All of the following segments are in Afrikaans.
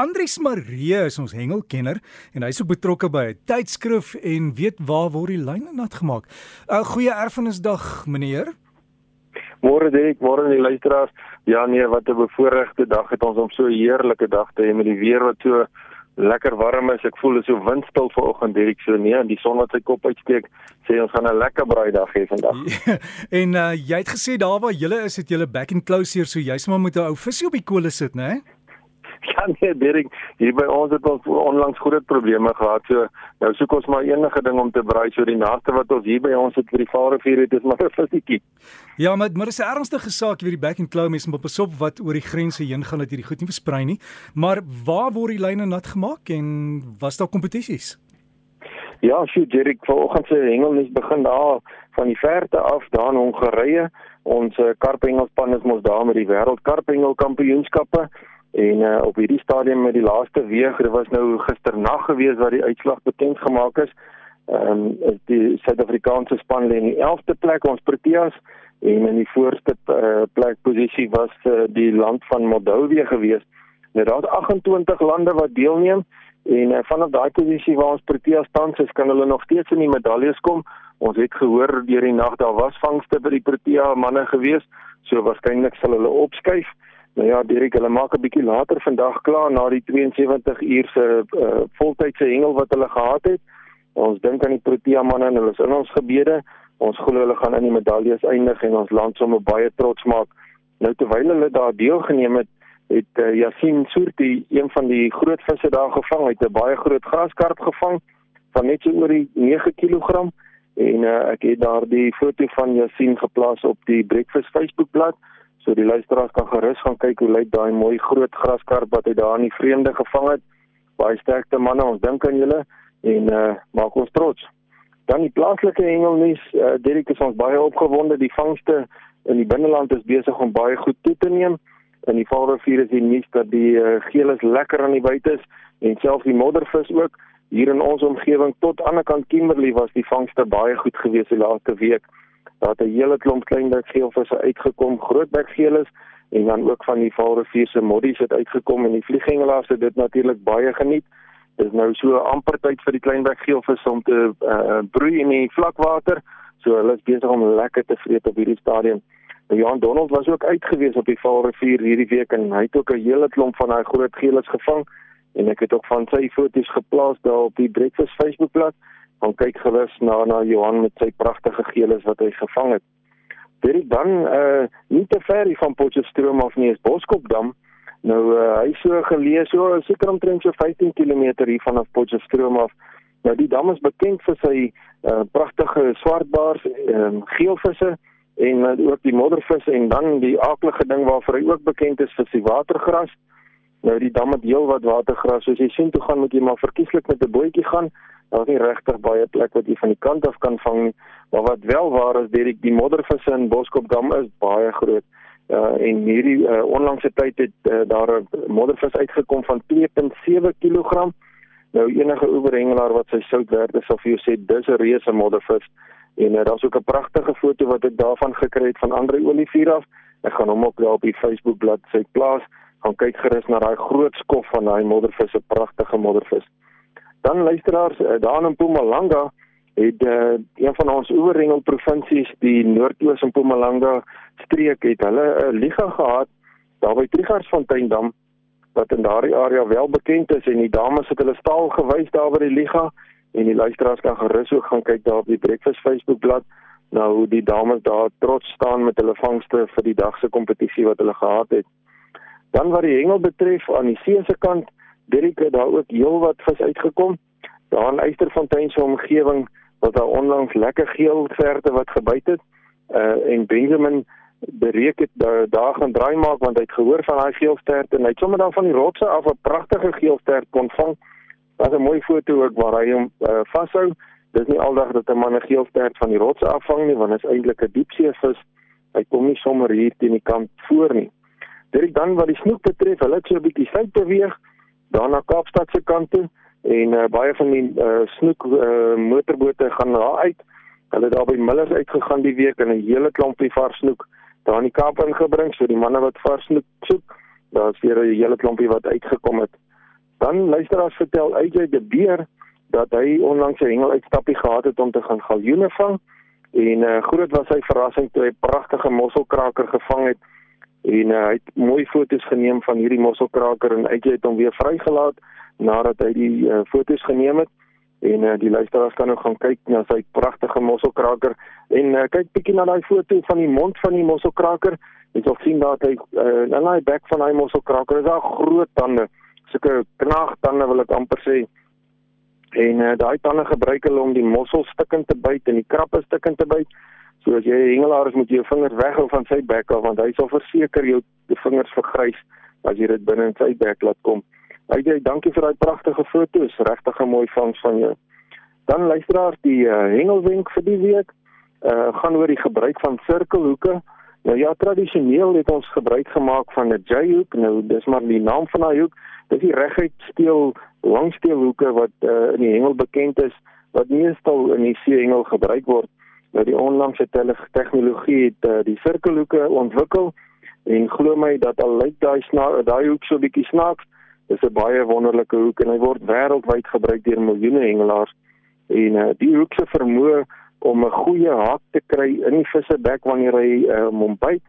Andries Marie is ons hengelkenner en hy's ook betrokke by 'n tydskrif en weet waar word die lyne nat gemaak. 'n uh, Goeie erfenisdag, meneer. Môre Dirk, môre die luisteraars. Ja nee, wat 'n bevoordeelde dag het ons om so 'n heerlike dag te hê met die weer wat so lekker warm is. Ek voel dit so windstil vanoggend Dirk so nee, en die son wat sy kop uitsteek, sê ons gaan 'n lekker braaidag hê vandag. Ja, en uh, jy het gesê daar waar jy is, het jy back and close hier, so jy's maar met 'n ou visie op die kolle sit, né? Nee? Ja nee, Derek, hier by ons het ons onlangs groot probleme gehad. So nou soek ons maar enige ding om te braai. So die naaste wat ons hier by ons het vir die Vaalrivier het, is maar 'n visiekie. Ja, maar maar dis 'n ernstige saak hier die back and claw mes moet besop wat oor die grense heen gaan dat hierdie goed nie versprei nie. Maar waar word die lyne nat gemaak en was daar kompetisies? Ja, sjoe, Derek, vanoggend se hengelnis begin daar van die verte af daar in Hongarye. Ons uh, karpengelspan is mos daar met die wêreld karpengelkampioenskappe. En uh, op hierdie stadium met die laaste weeg, dit was nou gisternag gewees wat die uitslag bekend gemaak is. Ehm um, die Suid-Afrikaanse span lê in die 11de plek ons Proteas en in die voorste uh, plek posisie was uh, die land van Moldawië gewees. Nou daar's 28 lande wat deelneem en uh, vanaf daai posisie waar ons Proteas tans is, kan hulle nog steeds in die medaljes kom. Ons het gehoor deur die nag daar was vangste by die Protea manne gewees, so waarskynlik sal hulle opskuif. Nou ja, Dirk, hulle maak 'n bietjie later vandag klaar na die 72 uur se uh, voltydse hengel wat hulle gehad het. Ons dink aan die Protea manne en hulle is in ons gebede. Ons glo hulle gaan in die medaljes eindig en ons land sommer baie trots maak. Nou terwyl hulle daar deelgeneem het, het uh, Yasin Soorti een van die groot visse daar gevang. Hy het 'n baie groot graskarp gevang van net so oor die 9 kg en uh, ek het daardie foto van Yasin geplaas op die Breakfast Facebookblad. So die luisteraars kan gerus gaan kyk hoe lyk daai mooi groot graskarp wat hy daar in die vreemde gevang het. Baie sterkte manne, ons dink aan julle en uh maak ons trots. Dan die plaaslike hengelnuus, uh Derek is ons baie opgewonde. Die vangste in die binneland is besig om baie goed toe te neem. In die Vaalrivier is die nuus dat die uh, geel is lekker aan die buite is en selfs die moddervis ook hier in ons omgewing tot aan die kant Kimberley was die vangste baie goed geweest die laaste week. Het 'n hele klomp kleinbek geelvisse uitgekom, grootbek geelis en dan ook van die Vaalrivier se moddies het uitgekom en die vlieghengelaars het dit natuurlik baie geniet. Dit is nou so amper tyd vir die kleinbek geelvis om te uh, broei in die vlakwater. So hulle is besig om lekker te vreet op hierdie stadium. Nou Johan Donald was ook uitgewees op die Vaalrivier hierdie week en hy het ook 'n hele klomp van daai groot geelis gevang en ek het ook van sy foto's geplaas daar op die Breakfast Facebookblad gaan kyk gerus na na Johan met sy pragtige geeles wat hy gevang het. Dit dan uh nie te ver van Potchefstroom af nie is Boskopdam. Nou uh, hy so gelees so seker omtrent so 15 km hier vanaf Potchefstroom af. Nou die dam is bekend vir sy uh pragtige swartbaars en um, geelvisse en uh, ook die moddervisse en dan die aardige ding waarvoor hy ook bekend is vir sy watergras. Nou die dam het heel wat watergras. Soos jy sien, toe gaan moet jy maar verkieslik met 'n bootjie gaan Daar is nie regtig baie plek wat jy van die kant af kan vang nie, maar wat wel waar is, die die moddervisse in Boskopdam is baie groot. Uh en hierdie uh, onlangse tyd het uh, daar 'n moddervis uitgekom van 2.7 kg. Nou enige oeverhengelaar wat sy sout werd is, sal vir jou sê dis 'n reuse moddervis. En uh, daar's ook 'n pragtige foto wat ek daarvan gekry het van Andre Olivier af. Ek gaan hom ook daar op die Facebook bladsy plaas. Gaan kyk gerus na daai groot skof van daai moddervis, 'n pragtige moddervis. Dan luisteraars, eh, daar in Mpumalanga het uh, een van ons oorrengel provinsies, die Noordoos en Mpumalanga streek het hulle 'n liga gehad daar by Trigarsfonteindam wat in daardie area wel bekend is en die dames het hulle staal gewys daar by die liga en die luisteraars kan gerus ook gaan kyk daar op die Breakfast Facebookblad nou hoe die dames daar trots staan met hulle vangste vir die dag se kompetisie wat hulle gehad het. Dan wat die hengel betref aan die see se kant Dirk het daar ook heelwat vis uitgekom. Daar in Eysterfontein se omgewing was daar onlangs lekker geel verte wat gebyt het. Uh en Benjamin bereik het daar, daar gaan draai maak want hy het gehoor van daai geelstert en hy het sommer dan van die rotse af 'n pragtige geelstert kon vang. Daar's 'n mooi foto ook waar hy hom uh, vashou. Dis nie aldag dat 'n man 'n geelstert van die rotse afvang nie want dit is eintlik 'n diepseevis. Hy kom nie sommer hier teen die kant voor nie. Dit dan wat die snoek betref, hulle het so 'n bietjie suid beweeg daar na Kaapstad se kant toe en uh, baie van die uh, snoek uh, motorbote gaan daar uit. Hulle het daar by Millers uitgegaan die week en 'n hele klompie vars snoek daar in die Kaap ingebring, so die manne wat vars snoek soek, daar's weer 'n hele klompie wat uitgekom het. Dan luisteraars vertel AJ de Beer dat hy onlangs 'n hengel uitstappie gehad het om te gaan galjoene vang en uh, groot was sy verrassing toe hy pragtige mosselkraker gevang het en uh, hy het mooi foto's geneem van hierdie mosselkraker en AJ het hom weer vrygelaat nadat hy die uh, foto's geneem het. En uh, die luisteraars kan nou gaan kyk na sy pragtige mosselkraker. En uh, kyk bietjie na daai foto van die mond van die mosselkraker. Jy sal sien dat hy uh, in daai bek van daai mosselkraker is daar groot tande. Sulke knaagtande wil ek amper sê. En uh, daai tande gebruik hulle om die mossel stukkend te byt en die krappe stukkend te byt so as jy 'n hengelaar is moet jy jou vingers weghou van sy bek af want hy sal verseker jou vingers vergrys as jy dit binne in sy bek laat kom Hy sê dankie vir daai pragtige foto's, regtig 'n mooi vangs van jou. Dan luisteraars die uh, hengelwenk vir die week, uh gaan oor die gebruik van sirkelhoeke. Nou ja, tradisioneel het ons gebruik gemaak van 'n J-hoek. Nou dis maar die naam van daai hoek. Dis die reguit steel langsteelhoeke wat uh in die hengel bekend is wat meestal in die seehengel gebruik word. Nou die onlangse tegnologie het uh, die sirkelhoeke ontwikkel en glo my dat al lyk daai daai hoek so bietjie snaaks Dis 'n baie wonderlike hoek en hy word wêreldwyd gebruik deur miljoene hengelaars. En uh, die hoek se vermoë om 'n goeie haak te kry in die vissebek wanneer hy uh, hom byt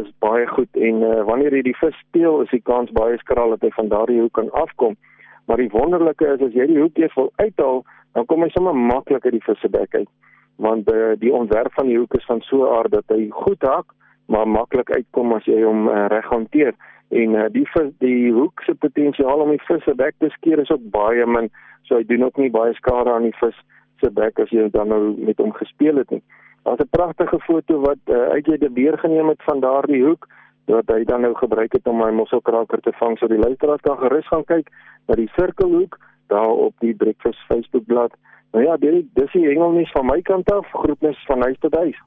is baie goed en uh, wanneer jy die vis speel is die kans baie skraal dat hy van daardie hoek kan afkom. Maar die wonderlike is as jy die hoek eers wil uithaal, dan kom hy sommer maklik uit die vissebek uit. Want uh, die ontwerp van die hoek is van so 'n aard dat hy goed hak, maar maklik uitkom as jy hom uh, reg hanteer en uh, die vis, die hoek se potensiaal om die vis se bek te skeer is ook baie min so hy doen ook nie baie skade aan die vis se bek as jy dan nou met hom gespeel het nie. Daar's 'n pragtige foto wat uh, uit jy die beer geneem het van daardie hoek wat hy dan nou gebruik het om my mosselkraker te vang so die luisteraars kan gerus gaan kyk na die sirkelhoek daar op die breakfast Facebookblad. Nou ja, dit dis die hengelnuus van my kant af. Groetnis van huis tot huis.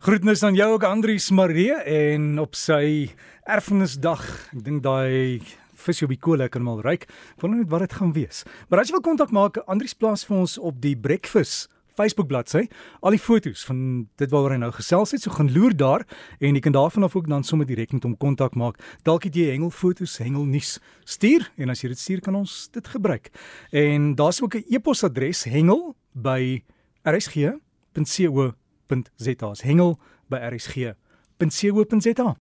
Groetnis aan jou ook Andrius Marie en op sy erfenisdag. Ek dink daai vis op die kolle kan mal ryk. Wonder net wat dit gaan wees. Maar as jy wil kontak maak, Andrius plaas vir ons op die Breakfast Facebook bladsy al die fotos van dit waaroor hy nou gesels het. So gaan loer daar en jy kan daarvan af ook dan sommer direk met hom kontak maak. Dalk het jy hengelfoto's, hengelnuus stuur en as jy dit stuur kan ons dit gebruik. En daar's ook 'n e-posadres hengel by rsg.co www.rsg.co.za. Hengel by rsg.co.za.